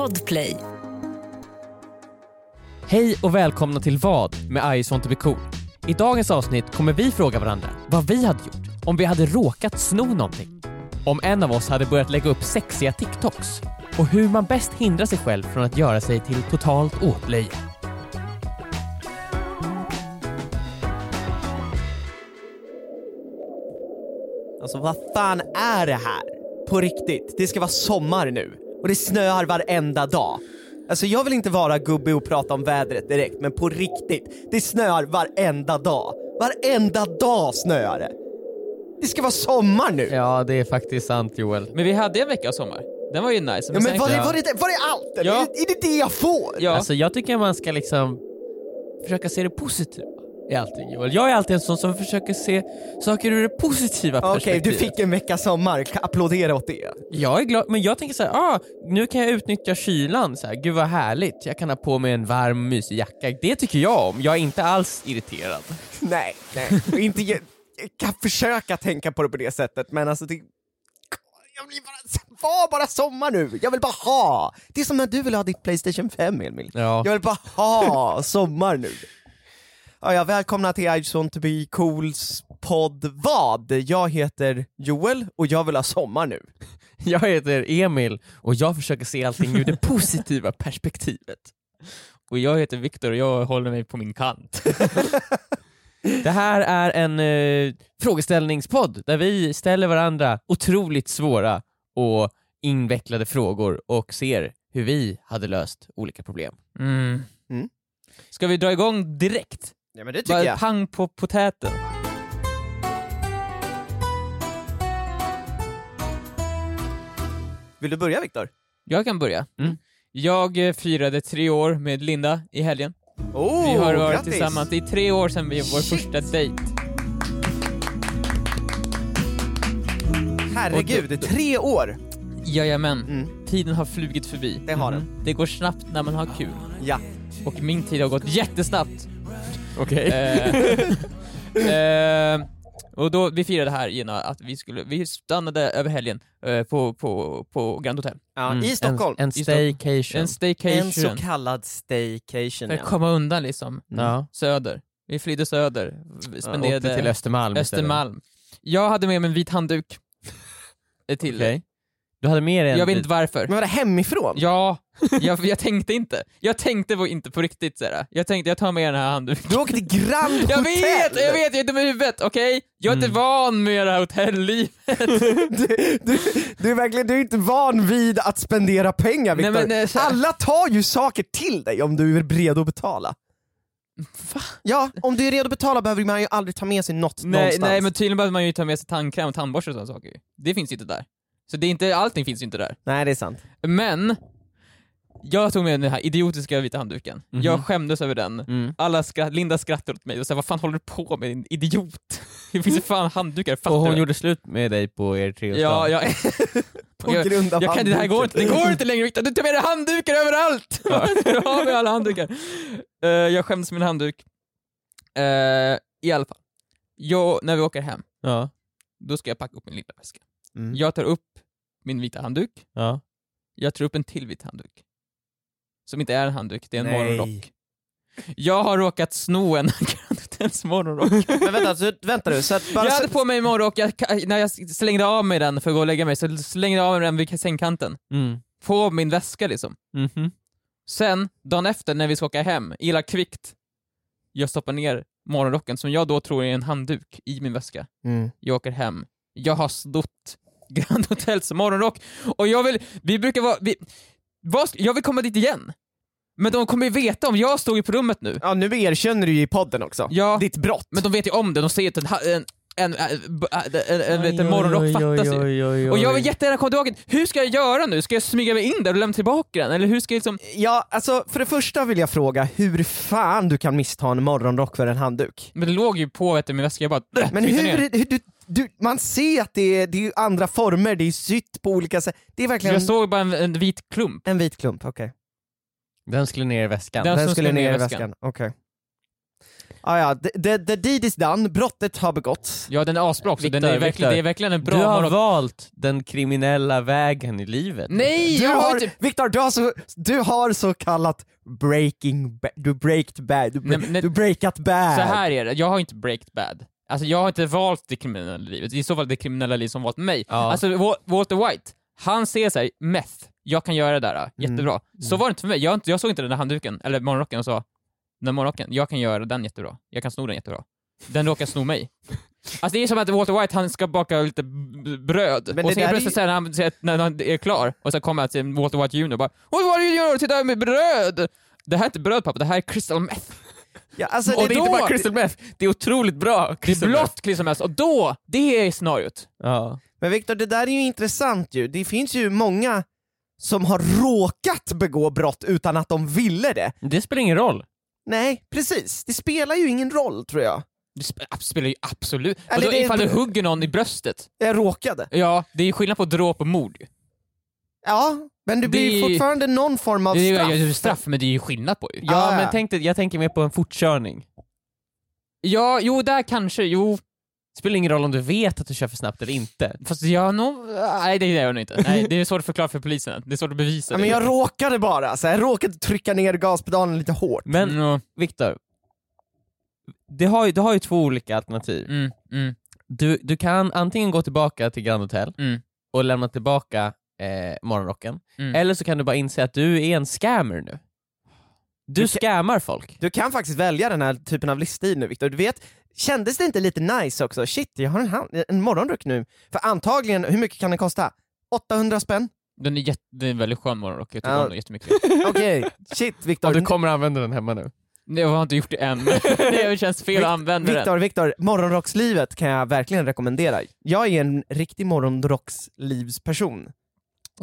Podplay. Hej och välkomna till Vad med I want to be cool. I dagens avsnitt kommer vi fråga varandra vad vi hade gjort om vi hade råkat sno någonting. Om en av oss hade börjat lägga upp sexiga TikToks och hur man bäst hindrar sig själv från att göra sig till totalt åtlöje. Alltså vad fan är det här? På riktigt, det ska vara sommar nu och det snöar varenda dag. Alltså jag vill inte vara gubbe och prata om vädret direkt, men på riktigt, det snöar varenda dag. Varenda dag snöar det. Det ska vara sommar nu! Ja, det är faktiskt sant Joel. Men vi hade en vecka av sommar. Den var ju nice. Ja, men var, det, var, det, var det allt? Ja. Är, det, är det det jag får? Ja. Alltså jag tycker man ska liksom försöka se det positiva i allting Joel. Jag är alltid en sån som försöker se saker ur det positiva Okej, perspektivet. du fick en vecka sommar, applådera åt det. Jag är glad, men jag tänker så här, ah, nu kan jag utnyttja kylan, så här, gud vad härligt, jag kan ha på mig en varm mysig jacka. Det tycker jag om, jag är inte alls irriterad. Nej, nej. Och inte, jag, jag kan försöka tänka på det på det sättet, men alltså det... Jag vill bara, var bara sommar nu! Jag vill bara ha! Det är som när du vill ha ditt Playstation 5 Emil. Ja. Jag vill bara ha sommar nu. Ja, ja, välkomna till I just want to be cools podd vad? Jag heter Joel och jag vill ha sommar nu. Jag heter Emil och jag försöker se allting ur det positiva perspektivet. Och jag heter Viktor och jag håller mig på min kant. Det här är en eh, frågeställningspodd där vi ställer varandra otroligt svåra och invecklade frågor och ser hur vi hade löst olika problem. Mm. Mm. Ska vi dra igång direkt? Ja men det tycker Bara jag. pang på potäten. Vill du börja Viktor? Jag kan börja. Mm. Jag eh, firade tre år med Linda i helgen. Oh, vi har varit grattis. tillsammans, är tre år sedan vi vår Shit. första dejt. Herregud, tre år! Jajamän. Mm. Tiden har flugit förbi. Det har den. Det går snabbt när man har kul. Ja. Och min tid har gått jättesnabbt. Okej. Eh, eh, och då, vi firade här genom att vi skulle, vi stannade över helgen eh, på, på, på Grand Hotel. ja Mm, I Stockholm. En, en staycation. En staycation. En så kallad staycation för att ja. komma undan liksom. ja. Söder. Vi flydde söder. Vi Åkte Spenderade till Östermalm istället. Östermalm. Jag hade med mig en vit handduk. Eh, Till. Okej. Du hade med dig en... Jag vet inte varför. Men var det hemifrån? Ja, jag, jag tänkte inte. Jag tänkte på, inte på riktigt såhär. Jag tänkte jag tar med den här handduken. Du åker till Grand Hotel! Jag vet, jag vet, jag är dum i huvudet, okej? Jag är inte Mm. van med det här hotelllivet. Du, du, du är verkligen du är inte van vid att spendera pengar Nej, Viktor. men, eh, så- Alla tar ju saker till dig om du är redo att betala. Va? Ja, om du är redo att betala behöver man ju aldrig ta med sig något Nej, någonstans. nej men tydligen behöver man ju ta med sig tandkräm och tandborste och sådana saker. Det finns ju inte där. Så det är inte, allting finns ju inte där. nej det är sant. Men, jag tog med den här idiotiska vita handduken. Mhm. Jag skämdes över den. Mm. Alla skratt, Linda skrattade åt mig och sa vad fan håller du på med din idiot? Det finns ju fan handdukar, fattar Och hon du? gjorde slut med dig på er treårsdag. Ja, jag, På jag, grund av jag kan, det här går inte, det går inte längre Viktor, du tar med dig handdukar överallt! Jag har med alla handdukar. Eh, jag skäms med min handduk. Eh, I alla fall, jag, när vi åker hem, Ja. då ska jag packa upp min lilla väska. Mm. Jag tar upp min vita handduk, ja. jag tar upp en till vit handduk. Som inte är en handduk, det är en Nej. morgonrock. Jag har råkat sno en Grand Hotels morgonrock. Men vänta, så, vänta nu, så att bara Jag hade på mig en morgonrock, jag, när jag slängde av mig den för att gå och lägga mig, så slängde jag av mig den vid sängkanten. Mm. På min väska liksom. Mhm. Sen, dagen efter när vi ska åka hem, illa kvickt, jag stoppar ner morgonrocken som jag då tror är en handduk i min väska. mm. Jag åker hem, jag har snott Grand Hotels morgonrock och jag vill, vi brukar vara, vi, vad, jag vill komma dit igen. Men de kommer ju veta om jag stod ju på rummet nu. Ja nu erkänner du ju i podden också, Ja, ditt brott. men de vet ju om det, de ser att en, en, en, en, en, en, en, morgonrock fattas ju. Och jag vill jättegärna komma tillbaka, hur ska jag göra nu? Ska jag smyga mig in där och lämna tillbaka den? Eller hur ska jag liksom... Ja, alltså för det första vill jag fråga hur fan du kan missta en morgonrock för en handduk. Men det låg ju på vet du, min väska, jag bara... Men hur, hur du, du, man ser att det är, det är ju andra former, det är sytt på olika sätt. Det är verkligen Jag såg bara en, en vit klump. en vit klump, okej. Den skulle ner i väskan. Den Den skulle skulle ner i väskan, väskan. okej. Ah, ja, the, the, the deed is done, brottet har begåtts. Ja den är asbra också, den Viktor, är verkligen, det är verkligen en bra Du har valt den kriminella vägen i livet. Nej! Du jag har inte... Viktor, du har så, du har så kallat breaking bad, du breaked bad, du, Nej, men- du breakat bad. Så här är det, jag har inte breaked bad. Alltså jag har inte valt det kriminella livet, i så fall det kriminella livet som valt mig. Ja. Alltså Wa- Walter White, han ser såhär, meth, jag kan göra det där, Mm. jättebra. Så var det inte för mig, jag, jag såg inte den där handduken, eller morgonrocken och sa, den där morgonrocken, jag kan göra den jättebra, jag kan sno den jättebra. Den råkar sno mig. Alltså det är som att Walter White, han ska baka lite bröd, Men och är plötsligt säger han, när han är klar, och så kommer han till Walter White Jr och bara What do you gör? Titta med bröd! Det här är inte bröd pappa, det här är crystal meth. Ja, alltså, och det är inte då- bara crystal meth, det är otroligt bra Det är crystal blått crystal meth, och då, det är scenariot. Ja. Men Viktor, det där är ju intressant ju. Det finns ju många som har råkat begå brott utan att de ville det. Det spelar ingen roll. Nej, precis. Det spelar ju ingen roll tror jag. Det sp- spelar ju absolut... Eller Eller det är- ifall du hugger någon i bröstet, Jag råkade. ja, det är ju skillnad på dråp och mord. Ju. Ja, men det blir Det- fortfarande någon form av Det är straff. ju straff, men det är ju skillnad på ju. Ja, Ah, ja. men tänk dig, jag tänker mer på en fortkörning. Ja, jo där kanske, jo. Det spelar ingen roll om du vet att du kör för snabbt eller inte. Fast jag nog... Nej det gör jag nog inte. Nej, det är svårt att förklara för polisen. Det är svårt att bevisa Ja, det. men jag råkade bara, så jag råkade trycka ner gaspedalen lite hårt. Men Mm, Viktor, det har ju, du har ju två olika alternativ. mm, mm, Du, du kan antingen gå tillbaka till Grand Hotel mm, och lämna tillbaka eh, morgonrocken, mm. eller så kan du bara inse att du är en scammer nu. Du Du scammar folk. Du kan faktiskt välja den här typen av livsstil nu Viktor. Du vet, kändes det inte lite nice också? Shit, jag har en, hand, en morgonrock nu. För antagligen, hur mycket kan den kosta? 800 spänn? Den är, jätte, det är en väldigt skön morgonrock, jag tycker Ja. om den jättemycket. Okej, shit Och Viktor. du kommer använda den hemma nu. Nej, Jag har inte gjort det än, det känns fel att använda den. Viktor, Viktor, morgonrockslivet kan jag verkligen rekommendera. Jag är en riktig morgonrockslivsperson.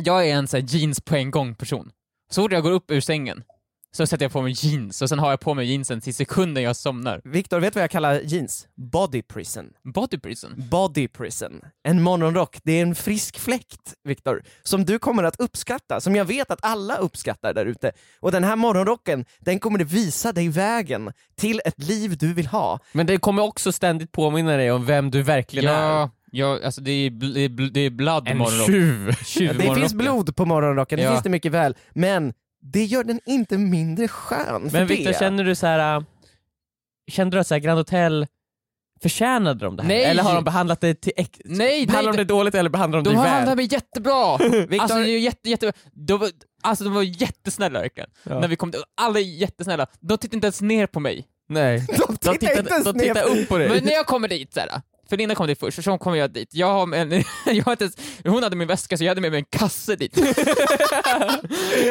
Jag är en här jeans på en gång person. Så fort jag går upp ur sängen så sätter jag på mig jeans och sen har jag på mig jeansen till sekunden jag somnar. Viktor, vet du vad jag kallar jeans? Body prison. Body prison. Body prison. En morgonrock, det är en frisk fläkt, Viktor, som du kommer att uppskatta, som jag vet att alla uppskattar där ute. Och den här morgonrocken, den kommer att visa dig vägen till ett liv du vill ha. Men det kommer också ständigt påminna dig om vem du verkligen är. Ja, alltså det är, bl- det är, bl- det är blood En morgonrock. tjuv. Tjuv Det finns blod på morgonrocken, det Ja. finns det mycket väl, men det gör den inte mindre skön för Men Viktor, det. känner du så här. äh, Kände du att så här, Grand Hotel förtjänade de det här? Nej! Eller har de behandlat dig till ex- Nej, Behandlar nej, de dig dåligt eller behandlar de De dig har väl? handlat mig jättebra! Viktor- Alltså det är jätte, jätte, de, var- alltså de var jättesnälla verkligen. Ja. När vi kom alla är jättesnälla. De tittade inte ens ner på mig. Nej. De De tittar tittar, inte ens de tittar ner. upp på dig. Men när jag kommer dit såhär, för Linda kom dit först, så kommer jag dit. Jag har en, jag har inte hon hade min väska så jag hade med mig en kasse dit.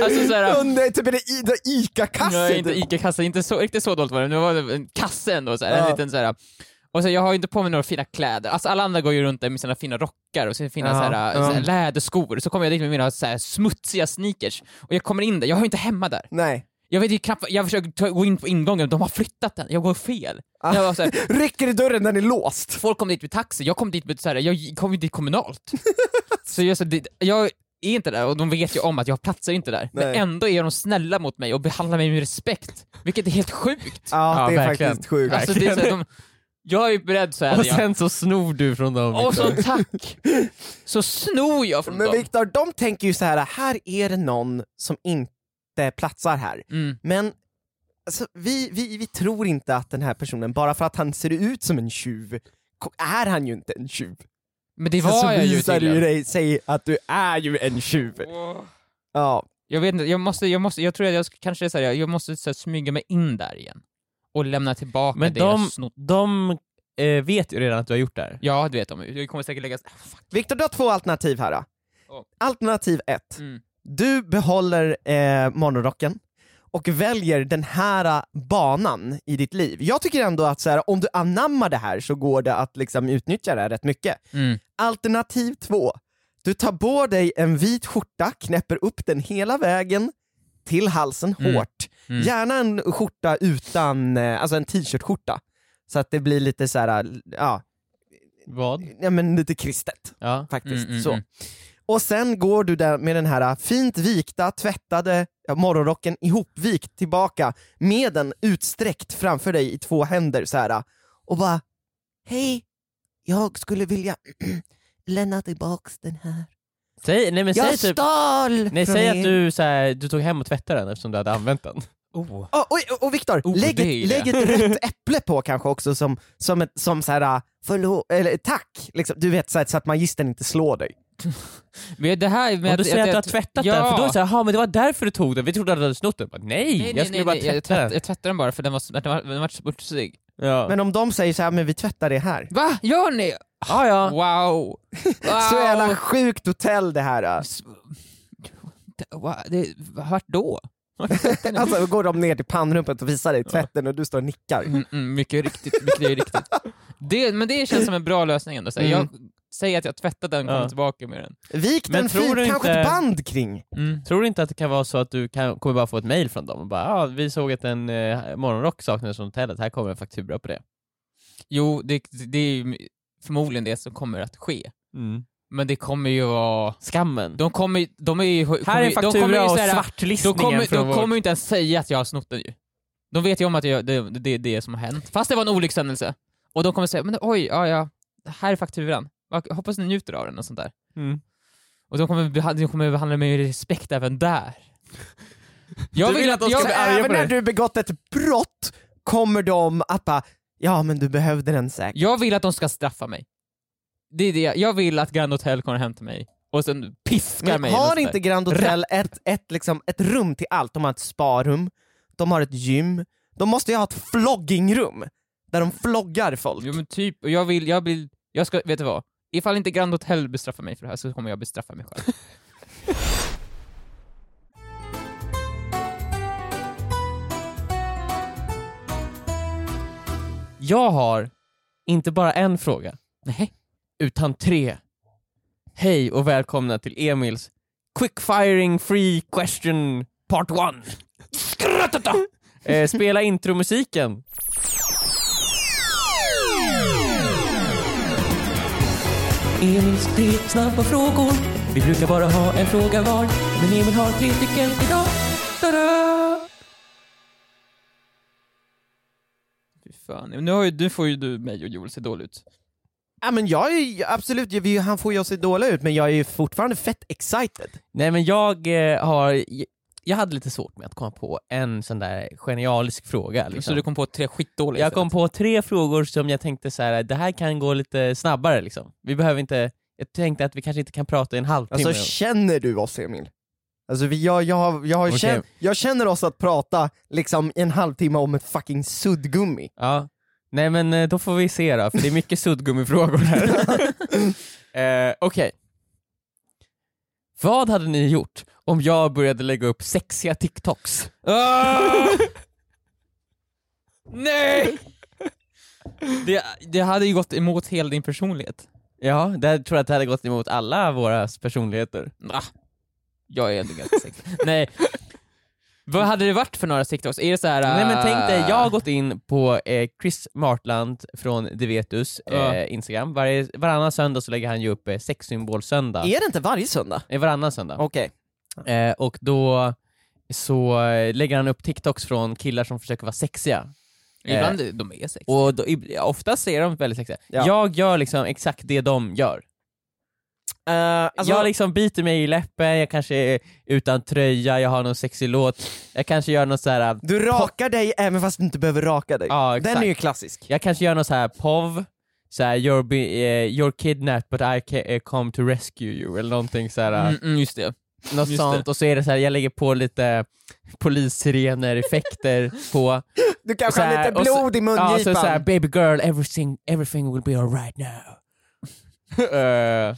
alltså såhär, Under typ en ICA-kasse. nej inte typ. Ica-kasse, inte så, riktigt så dåligt var det, men det var en kasse ändå, såhär, Ja. en liten såhär och så jag har ju inte på mig några fina kläder, alltså alla andra går ju runt där med sina fina rockar och sina fina Ja, såhär, ja. såhär, läderskor, så kommer jag dit med mina såhär, smutsiga sneakers, och jag kommer in där, jag har ju inte hemma där. Nej. Jag vet ju knappt, jag försöker ta, gå in på ingången, de har flyttat den, jag går fel. Ah. Jag var såhär, Rycker i dörren, den är låst. folk kom dit med taxi, jag kom dit med såhär, jag kom ju dit kommunalt. så jag, så det, jag är inte där och de vet ju om att jag platsar inte där. Men Nej. ändå är de snälla mot mig och behandlar mig med respekt. Vilket är helt sjukt. Ja, Ja, det är verkligen. faktiskt sjukt. Alltså, det är så här, de, jag är beredd så här, Och jag, sen så snor du från dem. och så tack, så snor jag från Men dem. Viktor, de tänker ju så här: här är det någon som inte platsar här. Mm. Men alltså, vi, vi, vi tror inte att den här personen, bara för att han ser ut som en tjuv, är han ju inte en tjuv. Men det var så jag ju visar dig, säg att du är ju en tjuv. Ja, Jag vet inte, jag måste, jag måste, jag tror att jag kanske är så här, jag måste så här, smyga mig in där igen. Och lämna tillbaka Men det jag de, snott. de eh, vet ju redan att du har gjort det här. Ja, det vet de. Jag kommer säkert lägga... Ah, fuck. Viktor, du har två alternativ här. Då. Ja. Alternativ ett. Mm. Du behåller eh, morgonrocken och väljer den här banan i ditt liv. Jag tycker ändå att så här, om du anammar det här så går det att liksom utnyttja det här rätt mycket. Mm. Alternativ två. Du tar på dig en vit skjorta, knäpper upp den hela vägen till halsen Mm. hårt. Mm. Gärna en skjorta utan, eh, alltså en t-shirt-skjorta. Så att det blir lite så här, ja, Vad? ja men lite kristet Ja. faktiskt. Mm, mm, så. Och sen går du där med den här äh, fint vikta, tvättade morgonrocken ihopvikt tillbaka med den utsträckt framför dig i två händer så här och bara Hej, jag skulle vilja lämna tillbaks den här. Säg, nej men säg Jag typ, stal nej, säg er. att du, så här, du tog hem och tvättade den eftersom du hade använt den. Oh. Oh, oj, och Viktor, Oh, lägg, ett, lägg ett rött äpple på kanske också som, som, ett, som så här, äh, förlåt, eller tack, liksom, du vet så, här, så att magistern inte slår dig. Men det här med Om du säger att du har jag- tvättat ja. den, för då är det såhär, men det var därför du tog den, vi trodde att du hade snott den. Bara, nej, Nej, nej, jag skulle nej, bara nej, jag, tvätta tvätt, den. jag tvättade den bara för den var, den var, den var smutsig. Ja. Men om de säger så här, men vi tvättar det här. Va? Gör ni? ah, ja. Wow! wow. Så jävla sjukt hotell det här. Det, vart då? Alltså då går de ner till pannrummet och visar dig tvätten och du står och nickar. Mm, mm, mycket riktigt, mycket riktigt. Det, men det känns som en bra lösning ändå. Så här, Mm. Jag säger att jag tvättat den och kommer Ja. tillbaka med den. Vik den fint, kanske inte- ett band kring. Mm. Tror du inte att det kan vara så att du kan, kommer bara få ett mail från dem och bara ah, vi såg att en eh, morgonrock saknades från hotellet, här kommer en faktura på det. Jo, det, det är ju förmodligen det som kommer att ske. Men det kommer ju vara... Skammen. De kommer, de är ju... här är kommer- en de kommer faktura och här- svartlistningen De kommer, de vår- kommer ju inte ens säga att jag har snott den ju. De vet ju om att jag, det, det, det är det som har hänt. Fast det var en olyckshändelse. Och de kommer säga, men oj, ja ja, här är fakturan. Jag hoppas ni njuter av den och sånt där. Mm. Och de kommer, de kommer behandla mig med respekt även där. Jag Du vill att de ska Så bli arga även när du begått ett brott kommer de att bara, ja men du behövde den säkert. Jag vill att de ska straffa mig. Det är det. Jag vill att Grand Hotel kommer hem till mig och sen piskar Men mig. har inte. Grand Hotel ett, ett, liksom, ett rum till allt? De har ett sparum, de har ett gym, de måste ju ha ett floggingrum där de floggar folk. Jo men typ, och jag vill, jag vill, jag ska, vet du vad? Ifall inte Grand Hotel bestraffar mig för det här så kommer jag bestraffa mig själv. Jag har inte bara en fråga, Nej. utan tre. Hej och välkomna till Emils Quick Firing Free Question Part 1. Skrattata! Eh, spela intromusiken. Emils tre snabba frågor. Vi brukar bara ha en fråga var, men Emil har tre stycken idag. Tada! Fy fan. Nu, har ju, nu får ju du mig och Joel se dåligt ut. Ja, men jag är ju- absolut, jag- han får ju se dålig ut men jag är ju fortfarande fett excited. Nej men jag eh, har, jag hade lite svårt med att komma på en sån där genialisk fråga. Liksom. Så du kom på tre skitdåliga Jag kom på tre frågor som jag tänkte så här: det här kan gå lite snabbare liksom. Vi behöver inte, jag tänkte att vi kanske inte kan prata i en halvtimme. Alltså känner du oss Emil? Alltså vi, jag, jag, har- jag, har Okej. känn, jag känner oss att prata liksom en halvtimme om ett fucking suddgummi. ja. Nej men eh, då får vi se då, för det är mycket suddgummifrågor här. eh, Okej. Vad hade ni gjort om jag började lägga upp sexiga TikToks? Ah! Nej! Det, det hade ju gått emot hela din personlighet. Ja, det tror jag att det hade gått emot alla våra personligheter. Ah, jag är ändå ganska sexig. Nej. Vad hade det varit för några TikToks? Är det så här? Nej men tänk dig, jag har gått in på eh, Chris Martland från Devetus eh, Ja. Instagram, Varje, varannan söndag så lägger han ju upp eh, sexsymbolsöndag. Är det inte varje söndag? Eh, varannan söndag. Okej. Eh, och då så eh, lägger han upp TikToks från killar som försöker vara sexiga. Ibland de är sexiga. Och då, oftast är de väldigt sexiga. Ja. Jag gör liksom exakt det de gör. Eh, alltså, jag liksom biter mig i läppen, jag kanske är utan tröja, jag har någon sexig låt, jag kanske gör något så här. du rakar dig även fast du inte behöver raka dig. Ja, Den är ju klassisk. Jag kanske gör något så här POV, så här, you're, be, eh, you're kidnapped but I eh, come to rescue you, eller någonting så här, Mm, mm, just det. något just sånt, det. och så är det så här, jag lägger på lite polissirener, effekter på, Du kanske har lite och så- blod i ja, mungipan. så, så här, baby girl, everything, everything will be alright now. Eh,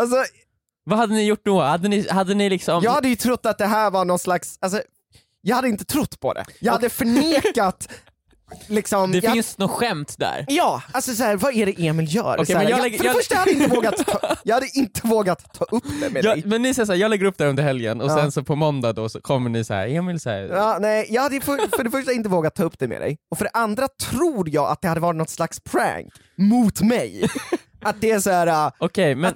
alltså, vad hade ni gjort då? Hade ni, hade ni liksom... jag hade ju trott att det här var någon slags, alltså, jag hade inte trott på det. Jag hade förnekat liksom, Det jag, finns något skämt där. Ja, alltså så här, vad är det Emil gör? Okej, så här, men jag jag, lägger- för det jag- första hade jag inte vågat ta, jag hade inte vågat ta upp det med jag, dig. men ni säger såhär, jag lägger upp det under helgen och Ja. sen så på måndag då så kommer ni så här, Emil så här, Ja, nej, jag hade för, för det första inte vågat ta upp det med dig, och för det andra tror jag att det hade varit något slags prank mot mig. att det är så här, äh, okej men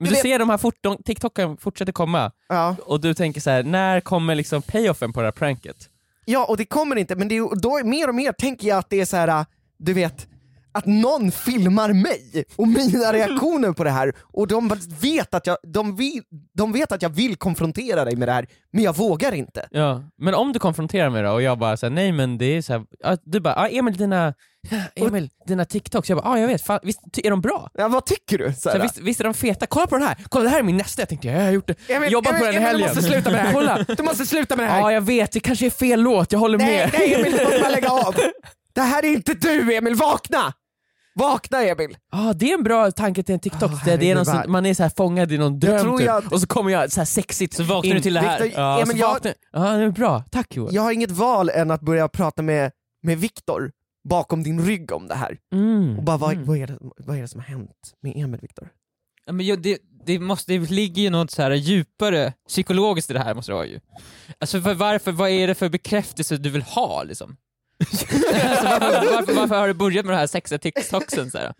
Men Du du vet- ser de här fort, de, TikToken fortsätter komma, Ja. och du tänker så här: när kommer liksom payoffen på det här pranket? ja, och det kommer inte, men det då är mer och mer tänker jag att det är så här, du vet, att någon filmar mig och mina reaktioner på det här och de vet att jag, de vill, de vet att jag vill konfrontera dig med det här, men jag vågar inte. Ja, men om du konfronterar mig då och jag bara säger nej men det är så här, du bara ah, Emil dina, Emil dina TikToks, jag bara ah, jag vet, fan, visst är de bra? Ja, vad tycker du? Så Så här, här, visst, visst är de feta? Kolla på den här! Kolla det här är min nästa! Jag tänkte ja, jag har gjort det, Emil, jobbat på Emil, den i Emil, helgen. Du måste sluta med det här! Kolla! Du måste sluta med det här! Ja jag vet, det kanske är fel låt, jag håller nej, med. nej Emil, du måste bara lägga av! Det här är inte du Emil, vakna! Vakna Emil! Ja det är en bra tanke till en TikTok, Ah, det, det är någon, sån- man är så här fångad i någon dröm tror typ. jag- och så kommer jag så här sexigt Så vaknar du till det här. Victor, Ja, Emil, jag, vaknar- ja det är bra, tack Johan. jag har inget val än att börja prata med, med Viktor bakom din rygg om det här. Mm. Och bara vad, mm. vad, är det, vad är det som har hänt med Emil Viktor? Ja, Men jag, det, det, måste, det ligger ju något så här djupare psykologiskt i det här måste det vara ju. Alltså för varför, vad är det för bekräftelse du vill ha liksom? Alltså, varför, varför, varför har du börjat med de här sexiga TikToksen så här?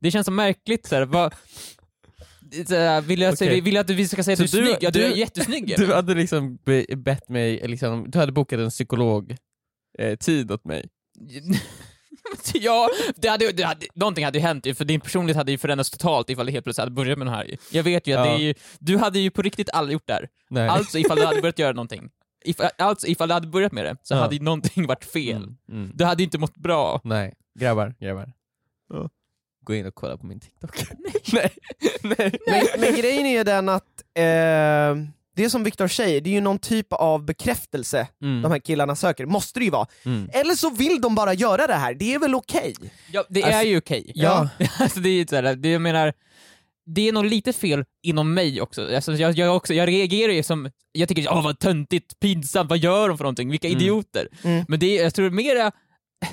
Det känns så märkligt så här. Vad, här, vill, jag, Okej. vill jag att vi ska säga att du är snygg? Ja, du, är du- jättesnygg. är Du hade liksom be, bett mig, liksom, du hade bokat en psykolog eh, tid åt mig. ja, det hade, det hade, någonting hade ju hänt ju, för din personlighet hade ju förändrats totalt ifall du helt plötsligt hade börjat med den här. Jag vet ju att Ja. det är ju, du hade ju på riktigt aldrig gjort det här. Nej. Alltså ifall du hade börjat göra någonting. If, alltså ifall du hade börjat med det, så Ja. hade ju någonting varit fel. Mm, mm. Du hade inte mått bra. Nej, grabbar, grabbar. Ja. Gå in och kolla på min TikTok. Nej. Nej. Men, men grejen är ju den att, eh, det är som Viktor säger, det är ju någon typ av bekräftelse Mm. de här killarna söker, måste det ju vara. Mm. Eller så vill de bara göra det här, det är väl okej? Ja, det Alltså, är ju okej. ja. alltså det är ju såhär, det jag menar, det är nog lite fel inom mig också. Alltså jag, jag, också, jag reagerar ju som, jag tycker åh vad töntigt, pinsamt, vad gör de för någonting, vilka Mm. idioter. Mm. Men det är, jag tror mera,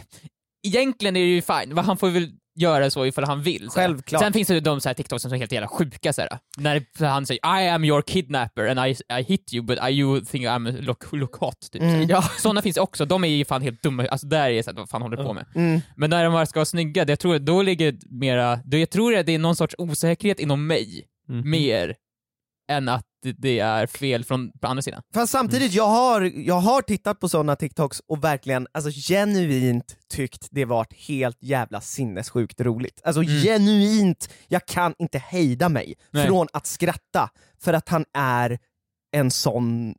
egentligen är det ju fine, han får väl göra så ifall han vill. Självklart. Sen finns det ju de så här TikToks som är helt jävla sjuka så här. när han säger I am your kidnapper and I, I hit you but I, you think I'm look, look hot. Typ. Mm. Ja. Sådana finns också, de är ju fan helt dumma, alltså där är det såhär, vad fan håller du på med? Mm. Men när de ska vara snygga, det, jag tror, då ligger mera, då jag tror att det är någon sorts osäkerhet inom mig, Mhm. mer än att det- är fel från på andra sidan. Fast samtidigt, jag har, jag har tittat på sådana TikToks och verkligen alltså, genuint tyckt det varit helt jävla sinnessjukt roligt. Alltså genuint, jag kan inte hejda mig Nej. från att skratta för att han är en sån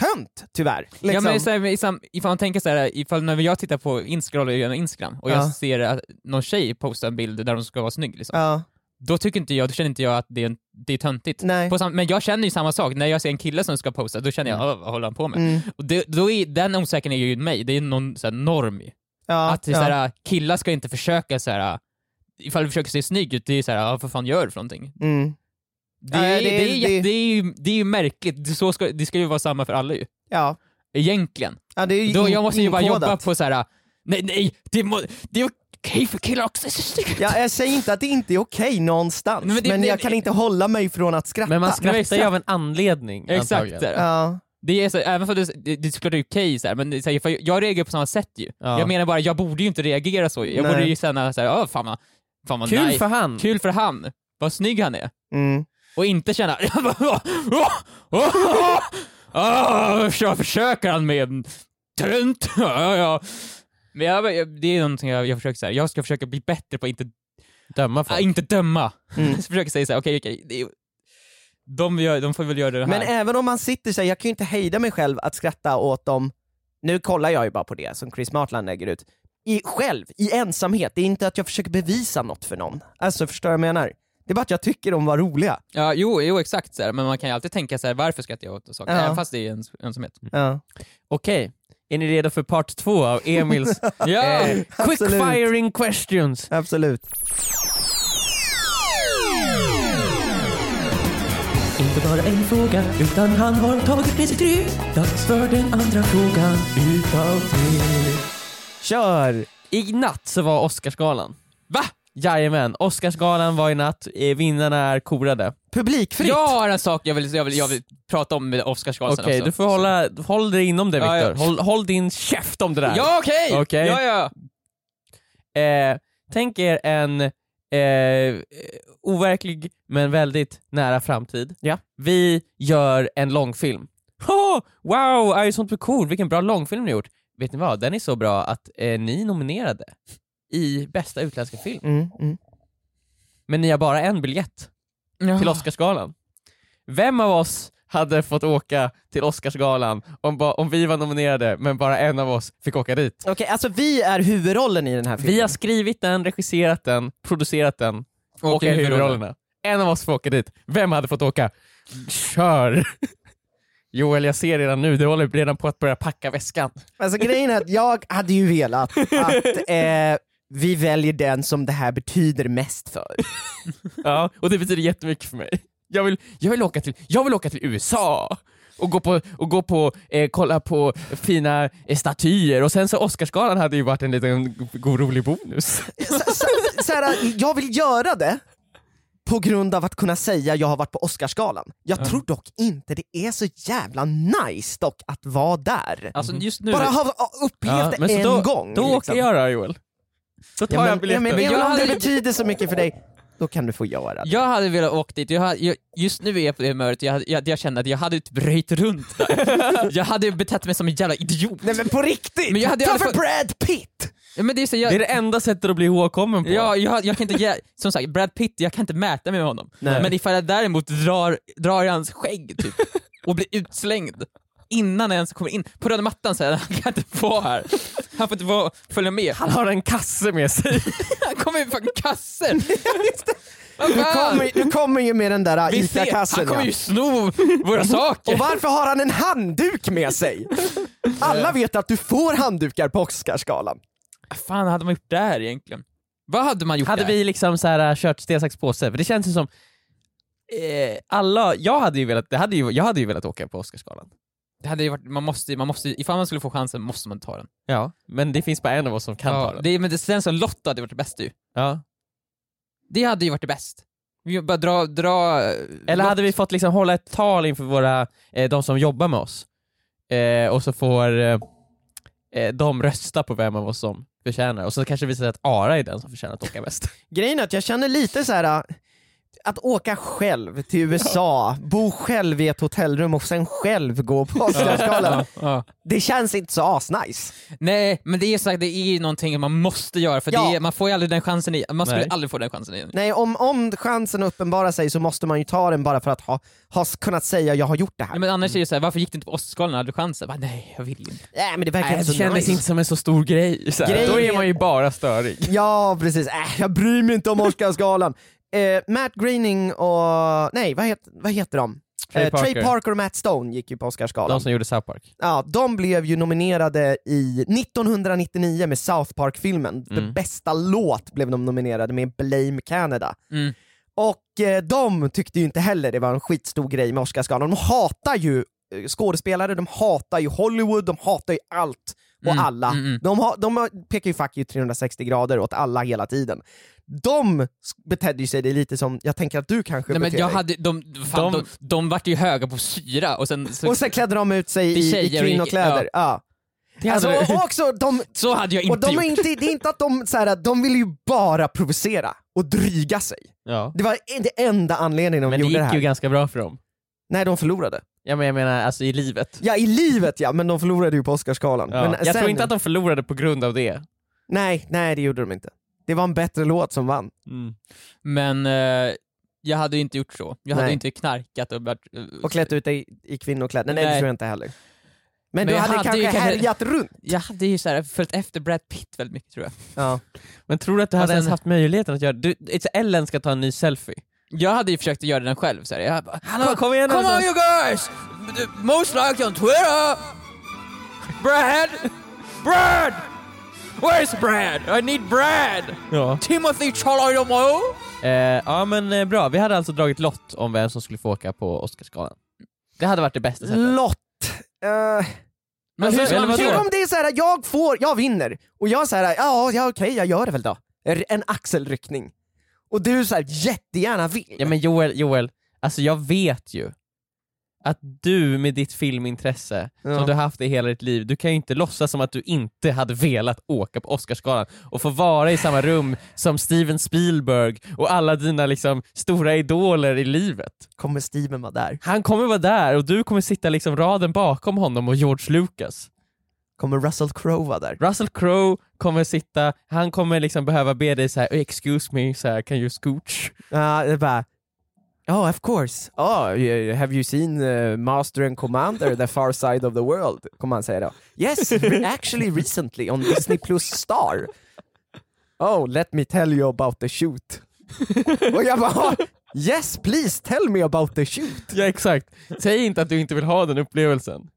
tönt, tyvärr. Ja, Liksom. men så här, ifall, ifall man tänker så här, ifall när jag tittar på Instagram, genom Instagram och Ja. jag ser att någon tjej postar en bild där de ska vara snygg, liksom, ja, då tycker inte jag, då känner inte jag att det är, en, det är töntigt. sam- men jag känner ju samma sak, när jag ser en kille som ska posta, då känner jag "Åh, vad håller han på med? Mm. Och det, då är, den osäkerheten är ju mig, det är någon så här, norm. Ja, att ja. såhär, killar ska inte försöka såhär, ifall du försöker se snygg ut, det är såhär, ja, vad fan gör du för någonting? Mm. Det, är, det det, är- är, det- jätte- det, är, ju, det är ju märkligt, det, så ska, det ska ju vara samma för alla ju. Ja. Egentligen. Ja, det är ju Då, jag måste ju bara jobba på såhär, nej nej, det, må, det är okej för killar också. Ja, jag säger inte att det inte är okej någonstans, Nej, men men, det- jag det- kan inte hålla mig från att skratta. Men man Nej, skrattar ju av en anledning Exakt. Ja. Det är så, även för det, det, det är såklart okej så här, men det så här, för jag reagerar på samma sätt ju. Ja. Jag menar bara, jag borde ju inte reagera så. Jag Nej. borde ju känna såhär, åh fan vad, fan vad Kul nice. för han! Kul för han, vad snygg han är. Mm. Och inte känna, så försöker han med en tönt. Ja, ja. Men jag, jag- det är någonting jag, jag försöker säga. jag ska försöka bli bättre på att inte, Döma folk. äh, inte döma. Mm. Jag försöker säga såhär, okej okej, det är- de, gör, de får väl göra det här. Men även om man sitter så här, jag kan ju inte hejda mig själv att skratta åt dem, nu kollar jag ju bara på det som Chris Martland lägger ut, i, själv, i ensamhet, det är inte att jag försöker bevisa något för någon. Alltså förstår du vad jag menar? Det är bara att jag tycker de var roliga. Ja, jo, jo exakt, så här, men man kan ju alltid tänka så här, varför skrattar jag åt saker? Ja. Även fast det är ens, ensamhet. Ja. Okej, är ni redo för part två av Emils Ja! eh, quick firing questions? Absolut. Inte bara en fråga, utan han har tagit med sig tre. Dags för den andra frågan utav tre. Kör! I natt så var Oscarsgalan. Va? Jajamän, Oscarsgalan var i natt, eh, vinnarna är korade. Publikfritt! Jag har en sak jag vill, jag vill, jag vill prata om med Oscarsgalan Okej, också. du får hålla, håll dig inom det Ja, Viktor. ja. Håll, håll din käft om det där. Ja okej! Okej. Ja, ja. Eh, tänk er en eh, overklig men väldigt nära framtid. Ja. Vi gör en långfilm. Oh, wow, I sånt blir cool, vilken bra långfilm ni gjort. Vet ni vad, den är så bra att eh, ni är nominerade i bästa utländska film. Mm, mm. Men ni har bara en biljett till Oscarsgalan. Vem av oss hade fått åka till Oscarsgalan om, om vi var nominerade men bara en av oss fick åka dit? Okej, alltså vi är huvudrollen i den här filmen. Vi har skrivit den, regisserat den, producerat den och, Och är huvudrollerna. En av oss får åka dit. Vem hade fått åka? Kör! Joel, jag ser redan nu, du håller redan på att börja packa väskan. Alltså grejen är att jag hade ju velat att eh, vi väljer den som det här betyder mest för. Ja, och det betyder jättemycket för mig. Jag vill, jag vill, åka, till, jag vill åka till USA och gå på, och gå på eh, kolla på fina eh, statyer och sen så Oscarsgalan hade ju varit en liten god rolig bonus. Så, så, så här, jag vill göra det på grund av att kunna säga jag har varit på Oscarsgalan. Jag tror dock inte det är så jävla nice dock att vara där. Alltså just nu, Bara ha upplevt det en då, gång. Då åker liksom. jag då Joel. Då tar Ja, jag men, ja, biljetten. men, Men jag hade- det betyder så mycket för dig, då kan du få göra det. jag hade velat åka dit, jag, hade- jag, just nu är jag på det humöret, jag, jag, jag kände att jag hade typ röjt runt där. jag hade betett mig som en jävla idiot. Nej men på riktigt! Men jag hade Ta för fått- Brad Pitt! Ja, men det är så, jag, Det är det enda sättet att bli ihågkommen på. Ja, jag, jag kan inte som sagt, Brad Pitt, jag kan inte mäta mig med honom. Nej. Men ifall jag däremot drar, drar i hans skägg typ, och blir utslängd innan jag ens kommer in på röda mattan här, han kan inte vara här. Han får inte vara, följa med. Han har en kasse med sig. Han kommer i fucking kasse! Vad Du kommer, du kommer ju med den där Vi ser, ICA-kassen han kommer ja. ju sno våra saker! Och varför har han en handduk med sig? Alla vet att du får handdukar på Oscarsgalan. Vad fan hade man gjort där egentligen? Vad hade man gjort hade där? vi liksom så här, kört sten, sax, påse? För det känns ju som eh, alla, jag hade ju velat, det hade ju, jag hade ju velat åka på Oscarsgalan. Det hade ju varit, man måste, man måste, ifall man skulle få chansen måste man ta den. Ja, men det finns bara en av oss som kan ta Ja, den. det, men det känns som Lotto hade varit det bästa ju. Ja. Det hade ju varit det bäst. Vi bara dra, dra... Eller hade vi fått liksom hålla ett tal inför våra, eh, de som jobbar med oss, eh, och så får eh, eh, de rösta på vem av oss som förtjänar, och så kanske vi säger att Ara är den som förtjänar att åka mest. Grejen är att jag känner lite så här äh, att åka själv till USA, bo själv i ett hotellrum och sen själv gå på Oscarsgalan, det känns inte så asnice. Nej, men det är sagt, det är ju någonting man måste göra för Ja. det är, man får ju aldrig den chansen igen. Man skulle Nej. aldrig få den chansen igen. Nej, om, om chansen uppenbarar sig så måste man ju ta den bara för att ha, ha kunnat säga jag har gjort det här. Ja, men annars är det så här, varför gick du inte på Oscarsgalan? Hade du chansen? Bara, nej, jag vill inte. Nej men det verkar Nej, inte det så kändes nice. inte som en så stor grej. Så här. Grejen Då är är- man ju bara störig. Ja precis, äh, jag bryr mig inte om Oscarsgalan. Eh, Matt Groening och, nej vad, het, vad heter de? Trey Eh, Trey Parker. Parker och Matt Stone gick ju på Oscarsgalan. De som gjorde South Park. Ja, de blev ju nominerade i 1999 med South Park-filmen. Mm. bästa låt blev de nominerade med Blame Canada. Mm. Och eh, de tyckte ju inte heller det var en skitstor grej med Oscarsgalan. De hatar ju eh, skådespelare, de hatar ju Hollywood, de hatar ju allt och Mm, alla. mm, mm. De, har, de pekar ju fuck you 360 grader åt alla hela tiden. De betedde ju sig det lite som jag tänker att du kanske Nej, men jag dig. hade, de, fan, De- de, de, vart ju höga på syra och sen... Så, Och sen klädde de ut sig i, i och kvinnokläder. Ja. Alltså, hade du- och också, de, så hade jag och inte de är gjort. inte, det är inte att de, så här, de vill ju bara provocera och dryga sig. Ja. Det var det enda anledningen de Men det gjorde det gick här. ju ganska bra för dem. Nej, de förlorade. Ja, men jag menar alltså i livet. Ja, i livet ja, men de förlorade ju på Oscarsgalan. Ja. Men jag sen, tror inte att de förlorade på grund av det. Nej, nej det gjorde de inte. Det var en bättre låt som vann. Men eh, jag hade ju inte gjort så. Jag hade Nej. ju inte knarkat och varit... eh, Och klätt ut dig i kvinnokläder. Nej, det Nej. tror jag inte heller. Men, Men du jag hade, hade kanske ju kanske- härjat runt. Jag hade ju så här följt efter Brad Pitt väldigt mycket tror jag. Ja. Men tror du att du hade sen- ens haft möjligheten att göra du, it's Ellen ska ta en ny selfie. Jag hade ju försökt att göra den själv. Så här. Jag bara, Hallå, kom igen Come så- on you guys! Most liked on Twitter! Brad! Brad! Where's Brad? I need Brad! Ja. Timothy Chalayomo! Eh, ja men eh, bra, vi hade alltså dragit lott om vem som skulle få åka på Oscarsgalan. Det hade varit det bästa sättet. Lott. Eh, Men Alltså, hur ska man? Tänk om det är så här, jag får, jag vinner, och jag säger ja, ja okej jag gör det väl då. R- En axelryckning. Och du så här, jättegärna vill. Ja men Joel, Joel, alltså jag vet ju att du med ditt filmintresse Ja. som du har haft i hela ditt liv, du kan ju inte låtsas som att du inte hade velat åka på Oscarsgalan och få vara i samma rum som Steven Spielberg och alla dina liksom stora idoler i livet. Kommer Steven vara där? Han kommer vara där och du kommer sitta liksom raden bakom honom och George Lucas. Kommer Russell Crowe vara där? Russell Crowe kommer sitta, han kommer liksom behöva be dig såhär “excuse me, så här, can you scooch?” Ja, det är bara Oh, of course. Oh, you- have you seen uh, Master and Commander, The Far Side of the World? Kommer han säga då. Yes, actually recently on Disney Plus Star. Oh, let me tell you about the shoot. Och jag bara, "Ah, yes please tell me about the shoot. Ja exakt, säg inte att du inte vill ha den upplevelsen.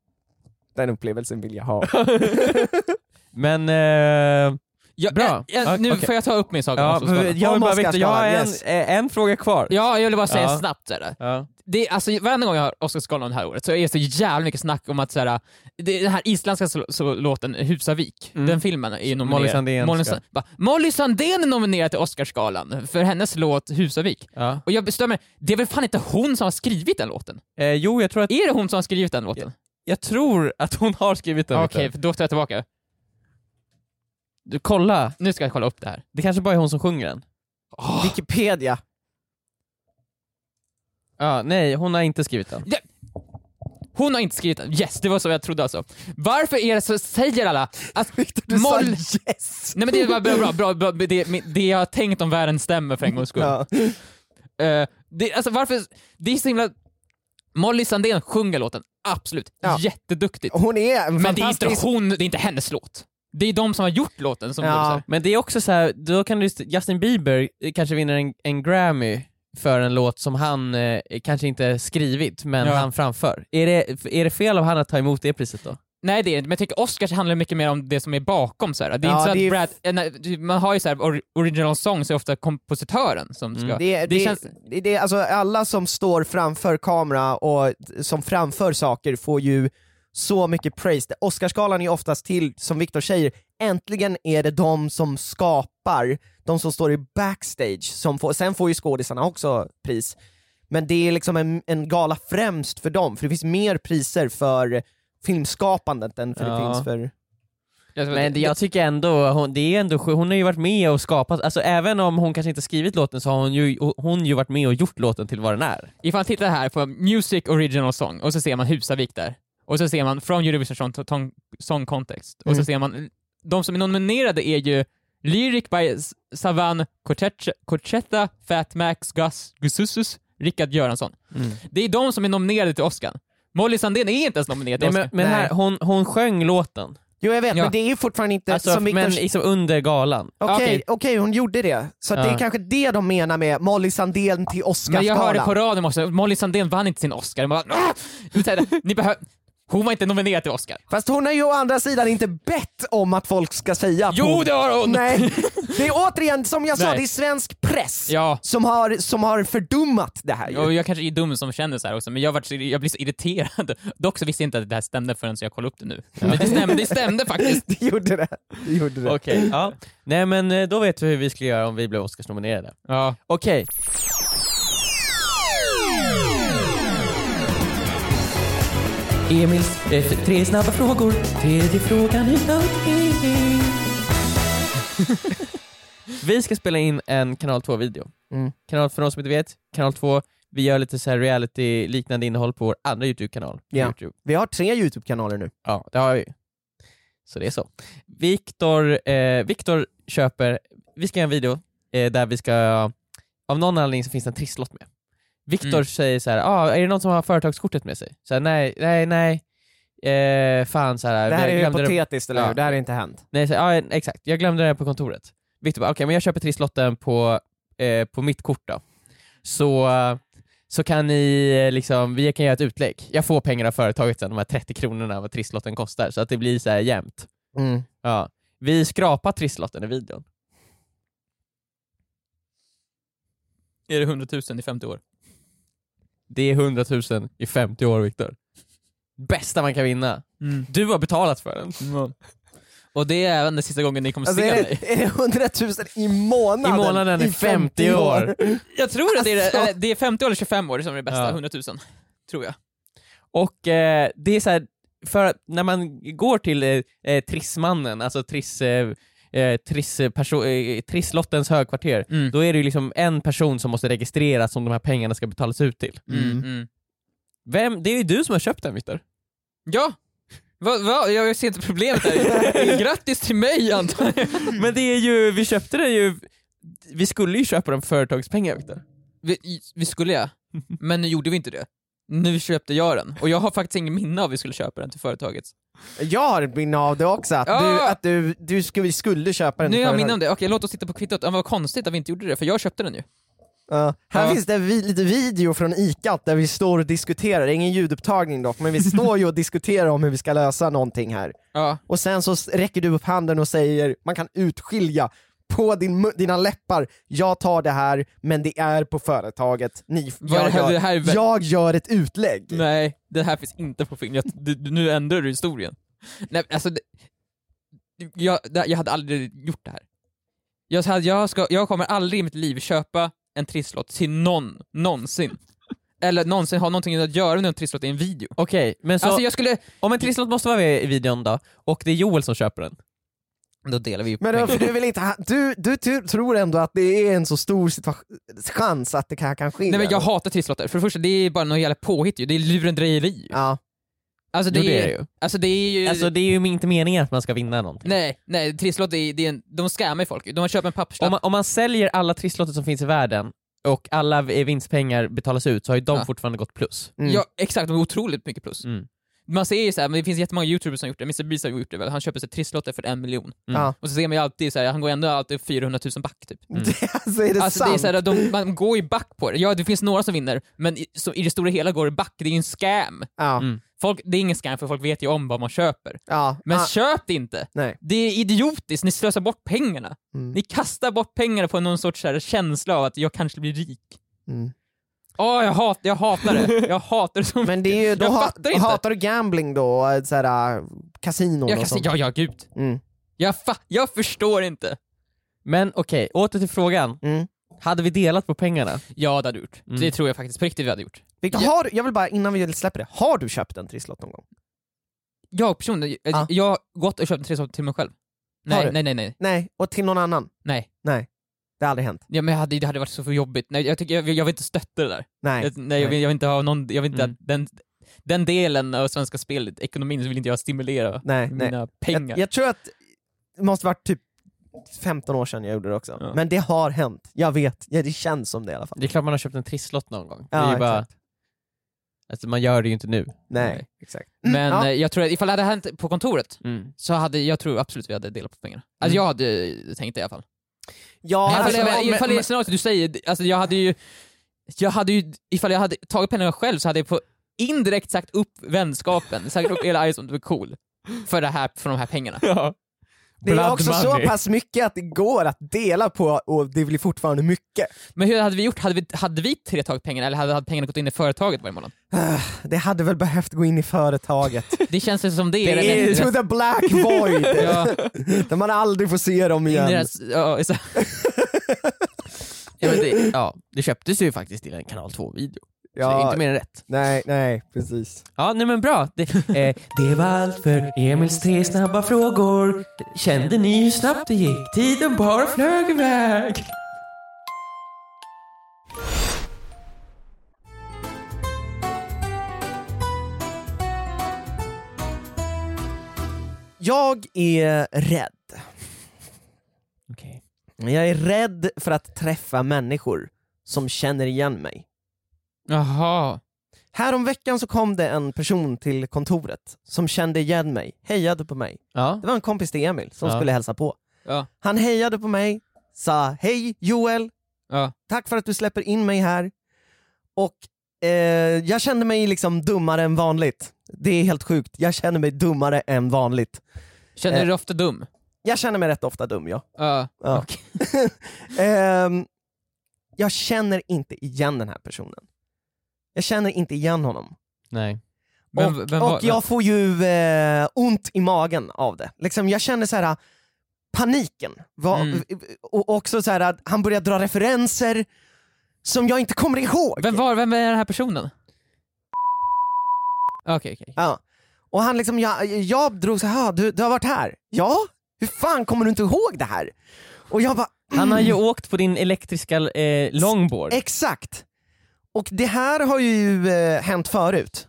Den upplevelsen vill jag ha. Men, eh, Ja, Bra. ja, Ja, nu okej. får jag ta upp min sak ja, jag vill bara veta, jag har en, yes. eh, en fråga kvar. Ja, jag vill bara säga Ja. snabbt såhär. Ja. Det, alltså, varenda gång jag har Oscarsgalan det här året så är det så jävla mycket snack om att såhär, det, den här isländska så, så, låten Husavik, Mm. den filmen är nominerad. Molly Sandén Molly, va? Molly Sandén är nominerad till Oscarsgalan för hennes låt Husavik. Ja. Och jag bestämmer, det är väl fan inte hon som har skrivit den låten? Eh, jo, jag tror att, Är det hon som har skrivit den låten? Jag tror att hon har skrivit den. Okej, för då tar jag tillbaka. Du, kolla, Nu ska jag kolla upp det här. det kanske bara är hon som sjunger den. Wikipedia. Ja, nej, hon har inte skrivit den. Hon har inte skrivit den. Yes, det var så jag trodde alltså. Varför är det så, säger alla att Du sa yes! Nej men det var bra, bra, bra, bra. Det, det jag har tänkt om världen stämmer för en gångs skull. Ja. Eh, det, alltså varför, det är så himla... Molly Sandén sjunger låten, absolut. Ja. Jätteduktigt. Hon är en Men det är inte hon, det är inte hennes låt. Det är de som har gjort låten som Ja. gör så här. Men det är också så här, då kan du, Justin Bieber kanske vinner en, en Grammy för en låt som han eh, kanske inte skrivit, men Ja. han framför. Är det, är det fel av han att ta emot det priset då? Nej det är inte, men jag tycker Oscars handlar mycket mer om det som är bakom så här. Det är Ja, inte så att Brad, eh, nej, man har ju så här, or, original songs är ofta kompositören som ska... Mm. Det, Det det, känns- det, det, alltså alla som står framför kamera och som framför saker får ju så mycket praise. Oscarsgalan är oftast till, som Viktor säger, äntligen är det de som skapar, de som står i backstage, som får, sen får ju skådisarna också pris. Men det är liksom en, en gala främst för dem, för det finns mer priser för filmskapandet än för det Ja. finns för... Men det, jag tycker ändå, hon, det är ändå, hon har ju varit med och skapat, alltså även om hon kanske inte skrivit låten så har hon ju, hon ju varit med och gjort låten till vad den är. Ifall man tittar här på Music Original Song, och så ser man Husavik där, och så ser man From Eurovision Song, Context, och så Mm. ser man, de som är nominerade är ju Lyric by Savan Corchetta, Fat Max, Gus Gusussus, Rickard Göransson. Det är de som är nominerade till Oscar. Molly Sandén är inte ens nominerad till Nej, Oscar. men men här, hon, hon sjöng låten, Jo jag vet, Ja. men det är ju fortfarande inte alltså, som men liksom under galan. Okej, Okej. okej, hon gjorde det. Så att det Ja. är kanske det de menar med Molly Sandén till Men jag hörde på Oscarsgalan. radion också, Molly Sandén vann inte sin Oscar. Bara, "Ah!" Ni behöver... Hon var inte nominerad till Oscar. Fast hon har ju å andra sidan inte bett om att folk ska säga att Jo, hon... det har hon! Nej, det är återigen som jag sa, Nej. det är svensk press Ja. som, har, som har fördummat det här ju. Och jag kanske är dum som känner så här också, men jag, vart så, jag blir så irriterad. Dock så visste jag inte att det här stämde förrän jag kollade upp det nu. Men det stämde, det stämde faktiskt. Det gjorde det. det, gjorde det. Okej, ja. Nej men eh, då vet vi hur vi skulle göra om vi blev Oscarsnominerade. Ja. Okej. Emils eh, tre snabba frågor, tredje frågan är okej. Vi ska spela in en kanal 2-video. Mm. Kanal, för de som inte vet, kanal 2, vi gör lite så här reality-liknande innehåll på vår andra YouTube-kanal. Ja. YouTube. Vi har tre YouTube-kanaler nu. Ja, det har vi. Så det är så. Viktor, eh, Viktor köper, vi ska göra en video eh, där vi ska, av någon anledning så finns det en trisslott med. Viktor Mm. säger så här, ah, är det någon som har företagskortet med sig? Så här, nej, nej, nej. Eh, fan så här, Det här är glömde det- hypotetiskt, eller Ja. hur? Det här har inte hänt. Nej, så, ja, exakt. Jag glömde det på kontoret. Viktor bara, okej men jag köper trisslotten på, eh, på mitt kort då. Så, så kan ni, eh, liksom, vi kan göra ett utlägg. Jag får pengar av företaget sen, de här 30 kronorna vad trisslotten kostar, så att det blir så här jämnt. Mm. Ja. Vi skrapar trisslotten i videon. Är det 100 000 i 50 år? Det är 100 000 i 50 år Viktor. Bästa man kan vinna. Du har betalat för den. Och det är även den sista gången ni kommer Alltså se är mig. det, är det 100 000 i månaden? I månaden i 50 år. Jag tror att det är, Alltså. det är 50 eller 25 år som är det bästa, Ja. 100 000. Tror jag. Och eh, det är så här, för att när man går till eh, eh, Trissmannen, alltså Triss, eh, eh, triss, perso- eh, Trisslottens högkvarter, Mm. då är det ju liksom en person som måste registreras som de här pengarna ska betalas ut till. Mm. Mm. Mm. Vem? Det är ju du som har köpt den Viktor. Ja! Va, va? Jag ser inte problemet där. Grattis till mig antar jag. Men det är ju, vi köpte den ju, vi skulle ju köpa den för företagspengar Viktor. Vi, vi skulle ja, men nu gjorde vi inte det. Nu köpte jag den, och jag har faktiskt ingen minne av att vi skulle köpa den till företaget. Jag har ett minne av det också, att, Ja. du, att du, du skulle, skulle köpa den Nu till har jag minne om det, okej låt oss titta på kvittot. Ja, vad konstigt att vi inte gjorde det, för jag köpte den ju. Ja. Här finns det vi, lite video från ICA där vi står och diskuterar, det är ingen ljudupptagning dock, men vi står ju och diskuterar om hur vi ska lösa någonting här. Och sen så räcker du upp handen och säger, man kan utskilja på din, dina läppar, jag tar det här, men det är på företaget, Ni, jag, det här- gör, det här jag gör ett utlägg. Nej, det här finns inte på film. Jag, du, du, nu ändrar du historien. Nej, alltså, det, jag, det, jag hade aldrig gjort det här. Jag, hade, jag, ska, jag kommer aldrig i mitt liv köpa en trisslott till någon, någonsin. Eller någonsin ha någonting att göra med en trisslott i en video. Okej, men så Alltså jag skulle... om en trisslott måste vara med i videon då, och det är Joel som köper den, då delar vi upp Men då, för du, vill inte ha, du, du, tu- tror ändå att det är en så stor chans att det här kan ske? Nej men jag hatar trisslotter. För det första, det är bara något jävla påhitt ju. Det är lurendrejeri ju. Ja. Alltså det, Jo, det är är, det ju. Alltså det är ju... Alltså det är ju inte meningen att man ska vinna någonting. Nej, nej, trisslott är, det är en, de scammar folk ju. De köper en papperslapp. Om man, om man säljer alla trisslotter som finns i världen och alla vinstpengar betalas ut så har ju de Ja. fortfarande gått plus. Mm. Ja exakt, de är otroligt mycket plus. Mm. Man ser ju såhär, men det finns jättemånga youtubers som gjort det, Mr Beast har gjort det väl, han köper sig trisslotter för en miljon. Mm. Ja. Och så ser man ju alltid såhär, han går ändå alltid 400 000 back typ. Det, alltså är det Alltså det sant? är såhär, de, man går ju back på det. Ja det finns några som vinner, men i, så, i det stora hela går det back, det är ju en scam. ja. Mm. Folk, det är ingen scam för folk vet ju om vad man köper. Ja. Men ah, köp det inte! nej. Det är idiotiskt, ni slösar bort pengarna. Mm. Ni kastar bort pengarna på någon sorts här, känsla av att jag kanske blir rik. Åh, jag, hat, jag hatar det. Jag hatar det så mycket. Men det är ju, då Jag ha, fattar inte. hatar du gambling då? äh, Såhär, kasinon Jag och sånt? ja, ja, gud. Mm. Jag, fa- jag förstår inte. Men okej, åter till frågan. Mm. Hade vi delat på pengarna? Ja, det hade du gjort. Mm. Det tror jag faktiskt på riktigt vi hade gjort. Victor, Ja. har, jag vill bara, innan vi släpper det, har du köpt en trisslott någon gång? Jag personligen, Ja. jag har gått och köpt en trisslott till mig själv. Nej, nej, nej, nej. Nej, och till någon annan? Nej. Nej. Det har aldrig hänt? Ja, men hade, det hade varit så för jobbigt. Nej, jag, tycker, jag, jag vill inte stötta det där. Nej. Jag, nej, jag, vill, jag vill inte ha någon, jag vill inte Mm. att den, den delen av svenska spelet, ekonomin, så vill inte jag stimulera Nej, nej. mina pengar. Jag, jag tror att det måste varit typ 15 år sedan jag gjorde det också. Ja. Men det har hänt, jag vet. Ja, det känns som det i alla fall. Det är klart man har köpt en trisslott någon gång. Ja, det är ju bara, exakt. alltså, man gör det ju inte nu. Nej, Nej. exakt. Men ja. eh, jag tror att ifall det hade hänt på kontoret, Mm. så hade jag tror absolut vi hade delat på pengarna. Alltså jag hade tänkt det i alla fall. Ja, ifall alltså, men- ifall det är scenariot du säger, alltså jag hade ju, jag hade ju, ifall jag hade tagit pengarna själv så hade jag på indirekt sagt upp vänskapen, sagt upp hela Ison, du är cool. För det här, för de här pengarna. Ja. Det är också så money. pass mycket att det går att dela på och det blir fortfarande mycket. Men hur hade vi gjort? Hade vi, hade vi tre tagit pengarna eller hade, hade pengarna gått in i företaget varje månad? Det hade väl behövt gå in i företaget. Det känns ju som det är Det är den- to the black void, Ja, där man aldrig får se dem igen. deras, ja, så, Ja, men det, ja, det köptes ju faktiskt till en kanal 2-video. Så Ja, inte mer än rätt. nej, nej, precis. Ja, nej men bra. Det, eh, det var allt för Emils tre snabba frågor. Kände ni hur snabbt det gick? Tiden bara flög iväg. Jag är rädd. Okej. Jag är rädd för att träffa människor som känner igen mig. Jaha. Härom veckan så kom det en person till kontoret som kände igen mig, hejade på mig. Ja. Det var en kompis till Emil som Ja. skulle hälsa på. Ja, Han hejade på mig, sa hej Joel, tack för att du släpper in mig här. Och eh, jag kände mig liksom dummare än vanligt. Det är helt sjukt, jag känner mig dummare än vanligt. Känner Eh. du dig ofta dum? Jag känner mig rätt ofta dum ja. Ja. ja. Ehm, jag känner inte igen den här personen. Jag känner inte igen honom. Nej. Vem, och vem och var, jag får ju eh, ont i magen av det. Liksom, jag känner så här paniken. Va, Mm. Och också så här att han börjar dra referenser som jag inte kommer ihåg. vem, var, vem är den här personen? Okej, okej. Ja. Och han liksom, jag, jag drog så här, du, du har varit här? Ja? Hur fan kommer du inte ihåg det här? Och jag bara, Han har ju åkt på din elektriska eh, longboard. Exakt! Och det här har ju eh, hänt förut.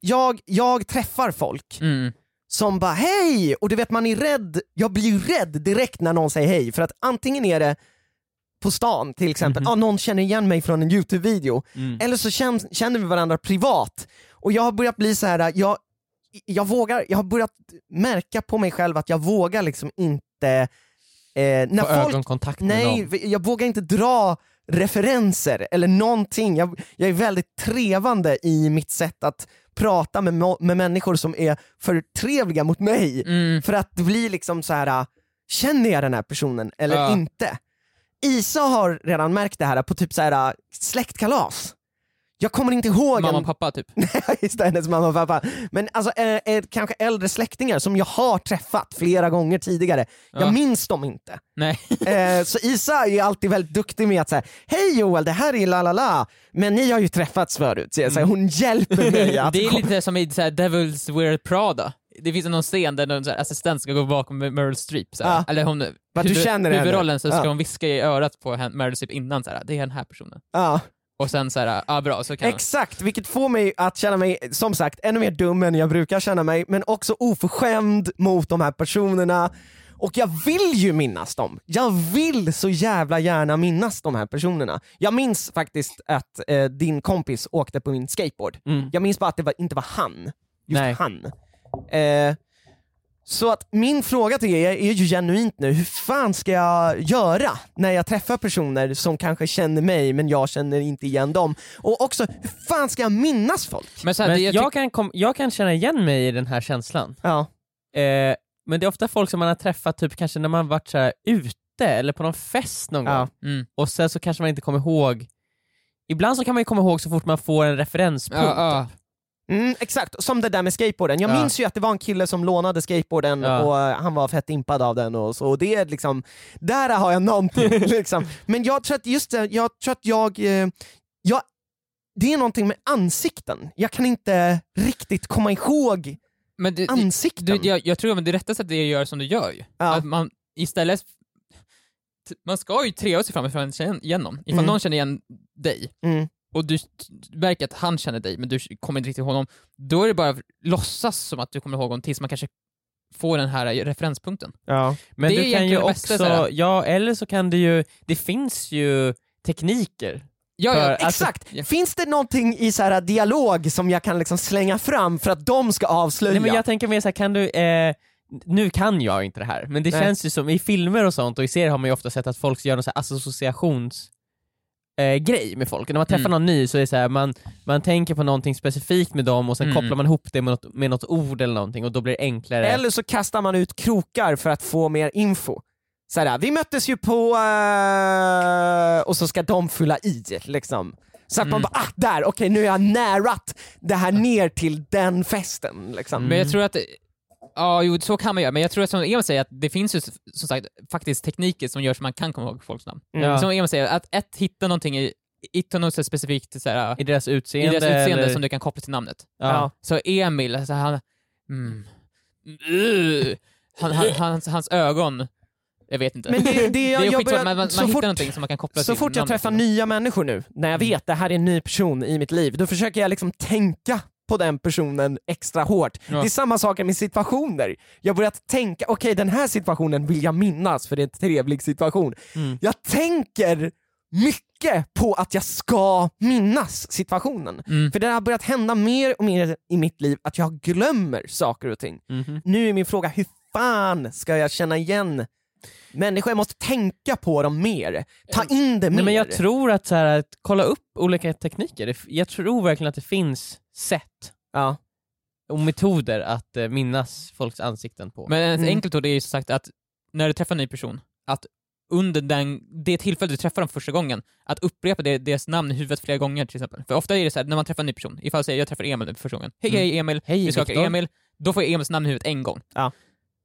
Jag, jag träffar folk Mm. som bara hej! Och du vet man är rädd, jag blir ju rädd direkt när någon säger hej för att antingen är det på stan till exempel, Mhm. ah, någon känner igen mig från en YouTube-video Mm. eller så känn, känner vi varandra privat och jag har börjat bli så här. jag, jag vågar, jag har börjat märka på mig själv att jag vågar liksom inte eh, när Få folk ögonkontakt med Nej, någon. jag vågar inte dra referenser eller någonting. Jag, jag är väldigt trevande i mitt sätt att prata med, med människor som är för trevliga mot mig. Mm. För att det blir liksom så här. känner jag den här personen eller Ja. inte? Isa har redan märkt det här på typ så här släktkalas. Jag kommer inte ihåg Mamma en och pappa typ. Just det, hennes mamma och pappa. Men alltså eh, eh, kanske äldre släktingar som jag har träffat flera gånger tidigare. Ja. Jag minns dem inte. Nej. Eh, så Isa är alltid väldigt duktig med att säga Hej Joel, det här är la la la, men ni har ju träffats förut. Så jag, så här, hon hjälper mig att... Det är lite som i så här, Devil's Wear Prada. Det finns någon scen där någon assistent ska gå bakom Meryl Streep, så här. Ja. eller hon, Vad du känner henne. huvudrollen så ska Ja. hon viska i örat på Meryl Streep innan så här, det är den här personen. ja, Och sen så här, ja bra, så kan exakt, vilket får mig att känna mig, som sagt, ännu mer dum än jag brukar känna mig, men också oförskämd mot de här personerna. Och jag vill ju minnas dem. Jag vill så jävla gärna minnas de här personerna. Jag minns faktiskt att eh, din kompis åkte på min skateboard. Mm. Jag minns bara att det var, inte var han. Just Nej. han. Eh, så att min fråga till er är ju genuint nu, hur fan ska jag göra när jag träffar personer som kanske känner mig men jag känner inte igen dem? Och också, hur fan ska jag minnas folk? Men så här, Men det, jag, jag kan kom, jag kan känna igen mig i den här känslan. Ja. Eh, men det är ofta folk som man har träffat typ kanske när man varit så här ute eller på någon fest någon Ja. gång. mm. Och sen så kanske man inte kommer ihåg Ibland så kan man ju komma ihåg så fort man får en referenspunkt. ja, ja. Mm, exakt, som det där med skateboarden. Jag Ja. minns ju att det var en kille som lånade skateboarden Ja. och eh, han var fett impad av den och så. Och det är liksom, där har jag någonting. liksom. Men jag tror att just det, jag tror att jag, eh, jag, det är någonting med ansikten. Jag kan inte riktigt komma ihåg Men det, ansikten. du, jag, jag tror att det rätta sättet är att göra som du gör ju. Ja. Att man istället, man ska ju treva sig fram för att känna igen någon. Ifall Mm. någon känner igen dig, Mm. Och du märker att han känner dig, men du kommer inte riktigt ihåg honom, då är det bara att låtsas som att du kommer ihåg honom tills man kanske får den här referenspunkten. Ja. Men Det du kan ju bästa, också, så ja eller så kan det ju, det finns ju tekniker. Ja, ja, alltså- Exakt! ja. Finns det någonting i så här dialog som jag kan liksom slänga fram för att de ska avslöja? Nej men jag tänker mer såhär, kan du, eh, nu kan jag inte det här, men det Nej. känns ju som, i filmer och sånt och i serier har man ju ofta sett att folk gör någon här associations eh, grej med folk. När man träffar Mm. någon ny så är det så här, man, man tänker på någonting specifikt med dem och sen Mm. kopplar man ihop det med något, med något ord eller någonting och då blir det enklare. Eller så kastar man ut krokar för att få mer info. Så här, vi möttes ju på... eh, och så ska de fylla i liksom. Så att man Mm. bara, ah där, okej nu har jag närat det här ner till den festen. Liksom. Mm. Men jag tror att, ja jo så kan man göra, men jag tror att som Emil säger, att det finns ju som sagt faktiskt tekniker som gör så man kan komma ihåg folks namn. Ja. Som Emil säger, att ett, hitta någonting i, hitta något så specifikt så här, I deras i utseende, deras utseende eller, som du kan koppla till namnet. ja. Så Emil, alltså han, mm, uh, han, han, hans, hans ögon, jag vet inte. Men det, det, det är jag börjar, man, man så hittar fort, någonting som man kan koppla så till fort jag namnet. träffar nya människor nu, när jag vet det här är en ny person i mitt liv, då försöker jag liksom tänka på den personen extra hårt. Ja. Det är samma sak med situationer. Jag börjar tänka, okej den här situationen vill jag minnas för det är en trevlig situation. Mm. Jag tänker mycket på att jag ska minnas situationen. Mm. För det har börjat hända mer och mer i mitt liv att jag glömmer saker och ting. Mhm. Nu är min fråga, hur fan ska jag känna igen människor? Måste tänka på dem mer, ta in det mer. Nej men jag tror att, så här, att kolla upp olika tekniker, jag tror verkligen att det finns sätt ja. och metoder att eh, minnas folks ansikten på. Men ett Mm. enkelt ord är ju som sagt att när du träffar en ny person, att under den, det tillfället du träffar dem första gången, att upprepa det, deras namn i huvudet flera gånger till exempel. För ofta är det så här, när man träffar en ny person, ifall jag säger jag träffar Emil för första gången, hej Mm. hej Emil, Hej vi skakar. Emil, då får jag Emils namn i huvudet en gång. Ja.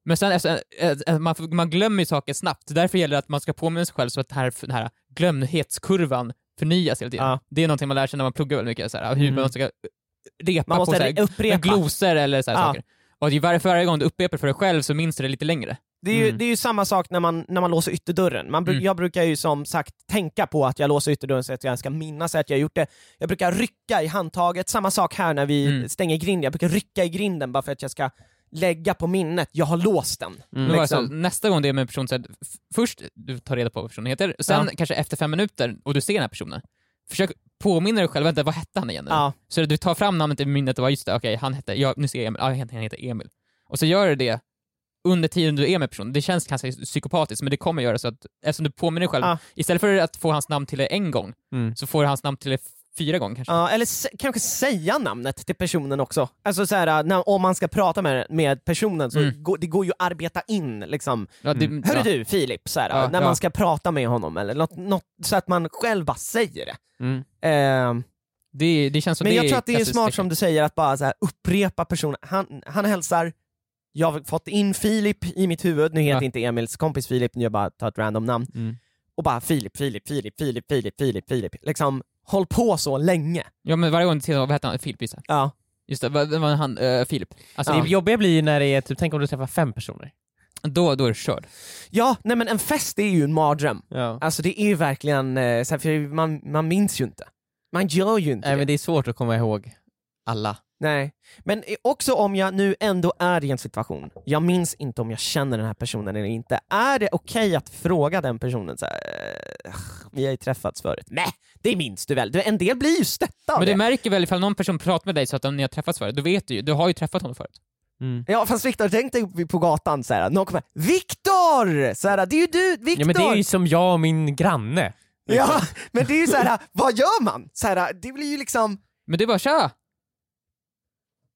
Men sen, alltså, äh, äh, man, får- man glömmer ju saker snabbt, därför gäller det att man ska påminna sig själv så att det här, den här glömdhetskurvan förnyas hela tiden. Ja. Det är någonting man lär sig när man pluggar väldigt mycket, så här, hur Mm. man ska repa Man på måste så här, upprepa. glosor eller så Ja. saker. Och ju varje, varje gång du upprepar för dig själv så minns du det lite längre. Det är, ju, Mm. det är ju samma sak när man, när man låser ytterdörren. Man, Mm. Jag brukar ju som sagt tänka på att jag låser ytterdörren så att jag ska minnas att jag har gjort det. Jag brukar rycka i handtaget, samma sak här när vi Mm. stänger grinden. Jag brukar rycka i grinden bara för att jag ska lägga på minnet, jag har låst den. Mm. Liksom. så, nästa gång det är med en person, så att f- först du tar reda på vad personen heter, sen kanske efter fem minuter och du ser den här personen, försök påminna dig själv, vänta vad hette han igen nu? Ja. Så du tar fram namnet i minnet och bara just det, okej han hette, ja, nu ser jag Emil, ja, han heter Emil. Och så gör du det under tiden du är med personen. Det känns kanske psykopatiskt men det kommer göra så att eftersom du påminner dig själv, Ja. istället för att få hans namn till dig en gång, Mm. så får du hans namn till dig fyra gånger kanske. Ja, eller s- kanske säga namnet till personen också. Alltså så här, när, om man ska prata med, med personen så Mm. går, det går ju att arbeta in liksom. Ja, det, Hörru ja. du Filip, så här, Ja, när ja. man ska prata med honom eller något, något, så att man själv bara säger det. Mm. Ehm, Det, det känns som Men det jag tror att det är klassiskt smart tecken. som du säger att bara så här, upprepa personen. Han, han hälsar, jag har fått in Filip i mitt huvud, nu heter Ja. inte Emils kompis Filip, nu jag bara tar ett random namn. Mm. Och bara Filip, Filip, Filip, Filip, Filip, Filip, Filip. Liksom, håll på så länge. Ja men varje gång du tittar, vad hette han? Filip gissar jag. Ja. Just det, vad vad var han? Uh, Filip. Alltså, Det jobbiga blir ju när det är, typ, tänk om du träffar fem personer. då, då är det körd. Ja, nej men en fest är ju en mardröm. Ja. Alltså det är ju verkligen, eh, så här, för man, man minns ju inte. Man gör ju inte Nej det. men det är svårt att komma ihåg alla. Nej. Men också om jag nu ändå är i en situation, jag minns inte om jag känner den här personen eller inte, är det okej att fråga den personen så här, vi har ju träffats förut. Nej, det minns du väl? Du, en del blir ju stötta av Men det. du märker väl ifall någon person pratar med dig så att ni har träffats förut, då vet du ju, du har ju träffat honom förut. Mm. Ja fast Viktor, tänk dig på gatan så här, någon kommer Viktor! Det är ju du, Viktor! Ja men det är ju som jag och min granne. Ja, men det är ju så här, vad gör man? Så här, det blir ju liksom, Men det är bara tja!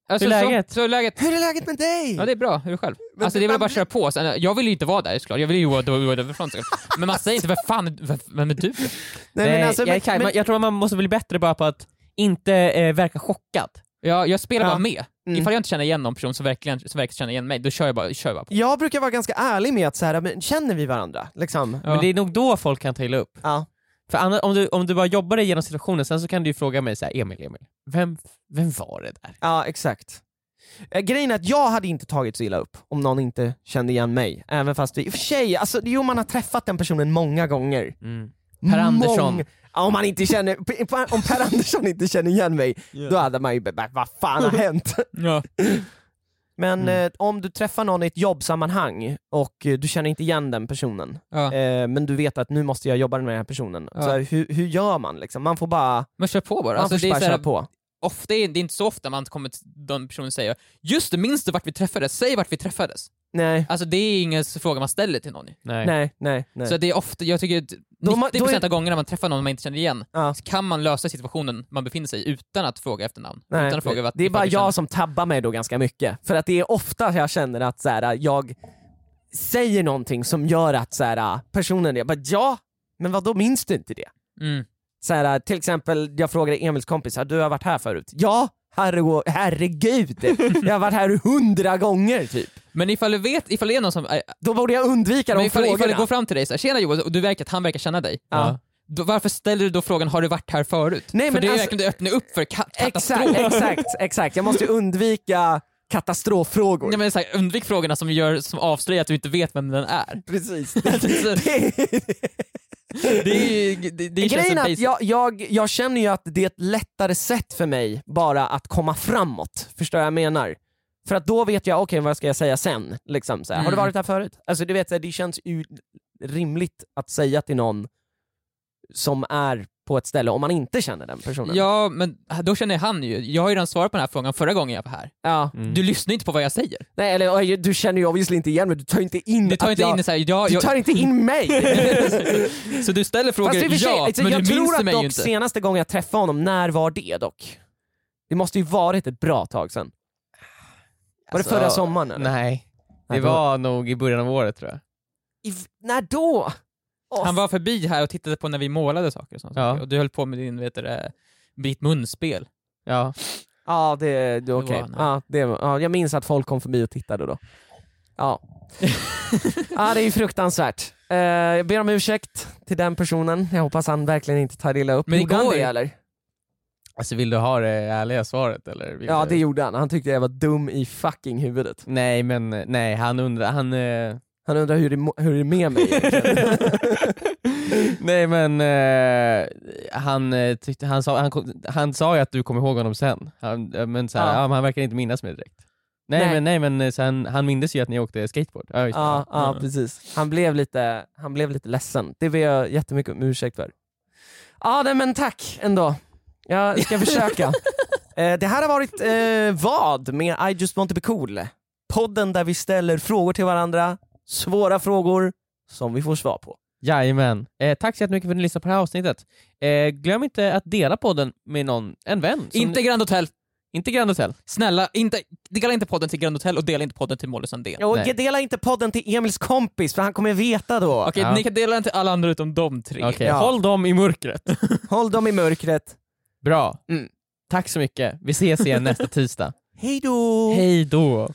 Alltså, Hur är läget? Så, så är läget? hur är läget med dig? Ja det är bra, hur är det själv? Men alltså det- är väl bara att köra på, Sen, jag vill ju inte vara där såklart, jag vill ju vara vara därifrån. Men man säger inte, vad fan, vem- vem är du? Nej, Nej, men alltså, jag, men, kan, men, jag tror att man måste bli bättre bara på att inte eh, verka chockad. Jag, jag spelar Ja. bara med. Mm. Ifall jag inte känner igen någon person som verkligen, som verkligen känner igen mig, då kör jag bara, kör jag bara på. jag brukar vara ganska ärlig med att så här, men känner vi varandra? Liksom. Ja. Men det är nog då folk kan ta illa upp. Ja. För annars, om, du, om du bara jobbar dig igenom situationen, sen så kan du ju fråga mig så här, Emil, Emil, vem, vem var det där? Ja, exakt. Eh, grejen är att jag hade inte tagit så illa upp om någon inte kände igen mig. Även fast vi, i och för sig, alltså, jo man har träffat den personen många gånger. Per Andersson. Mång- Ja, om, man inte känner, om Per Andersson inte känner igen mig, då hade man ju bara, vad fan har hänt? Ja. Men Mm. eh, om du träffar någon i ett jobbsammanhang och eh, du känner inte igen den personen, Ja. eh, men du vet att nu måste jag jobba med den här personen. Ja. Så här, hur, hur gör man liksom? Man får bara, Men kör på bara. man Alltså, får bara köra på. ofta är, det är inte så ofta man kommer till den personen och säger Just det, minns du vart vi träffades? Säg vart vi träffades. Nej, Alltså det är ingen fråga man ställer till någon. Nej. nej, nej. nej. Så det är ofta, jag tycker att 90% Då man- då är- av gångerna man träffar någon man inte känner igen, Ja. så kan man lösa situationen man befinner sig i utan att fråga efter namn. Nej, utan att fråga vart det är bara känner- jag som tabbar mig då ganska mycket. För att det är ofta jag känner att så här, jag säger någonting som gör att så här, personen, jag bara ja, men vad då minns du inte det? Mm. Så här, till exempel, jag frågade Emils kompis, "Har du har varit här förut? Ja, herregud. jag har varit här hundra gånger typ. Men ifall du vet, ifall det är någon som, äh, Då borde jag undvika men de ifall, ifall frågorna. det går fram till dig såhär, tjena Johan, och du verkar att han verkar känna dig, Ja. då, varför ställer du då frågan, har du varit här förut? Nej, För men det är alltså- verkligen, du öppnar upp för ka- katastrof. Exakt, exakt, exakt. Jag måste ju undvika katastroffrågor. Nej, men så här, undvik frågorna som, gör, som avslöjar att du inte vet vem den är. Precis. Det, är, ju- det, det känns Grejen som är att basic. jag, jag, jag känner ju att det är ett lättare sätt för mig bara att komma framåt. Förstår du vad jag menar? För att då vet jag, okej vad ska jag säga sen? Liksom, så här, Har du Mm. varit här förut? Alltså du vet, så här, det känns ju rimligt att säga till någon som är på ett ställe om man inte känner den personen. Ja, men då känner han ju, jag har ju redan svarat på den här frågan förra gången jag var här. Ja. Mm. Du lyssnar inte på vad jag säger. Nej, eller du känner ju obviously inte igen mig, du tar inte in Du tar inte jag, in det såhär, ja, Du jag, tar inte in mig! så du ställer frågor, Fast för sig, ja, alltså, men jag du minns tror att mig ju dock inte. senaste gången jag träffade honom, när var det dock? Det måste ju varit ett bra tag sedan. Var Alltså, det förra sommaren eller? Nej, det Nej, då- var nog i början av året tror jag. I, när då? Åh, Han var förbi här och tittade på när vi målade saker och sånt. Ja. Och du höll på med din, vet du, det, ditt munspel. Ja. Ja, det, det var han. Ja, det ja, jag minns att folk kom förbi och tittade då. Ja. ja, det är ju fruktansvärt. Eh, jag ber om ursäkt till den personen, jag hoppas han verkligen inte tar illa upp. Men igår- det eller? Alltså vill du ha det ärliga svaret eller? Ja det gjorde han, han tyckte jag var dum i fucking huvudet. Nej men nej, han undrar, han... eh, Han undrar hur det, hur det är med mig nej men eh, han, eh, tyckte, han, sa, han, han sa ju att du kommer ihåg honom sen, han, eh, men, så här, Ja. ja. han verkar inte minnas mig direkt. Nej, Nej. men, nej men eh, sen, han mindes ju att ni åkte skateboard. Ja, ja Ja. precis. Han blev, lite, han blev lite ledsen. Det ber jag jättemycket om ursäkt för. Ja nej, men tack ändå. Jag ska försöka. Eh, det här har varit eh, vad med I just want to be cool? Podden där vi ställer frågor till varandra, svåra frågor som vi får svar på. Jajamän. Eh, tack så jättemycket för att ni lyssnade på det här avsnittet. Eh, glöm inte att dela podden med någon, en vän. som- Inte Grand Hotel. inte Grand Hotel. Snälla, inte, dela inte podden till Grand Hotel och dela inte podden till Molly Sandén. Och Nej. dela inte podden till Emils kompis för han kommer veta då. Okej, Ja. ni kan dela den till alla andra utom de tre. Okej, Ja. håll dem i mörkret. Håll dem i mörkret. Bra. Mm. Tack så mycket. Vi ses igen nästa tisdag. Hej då! Hej då.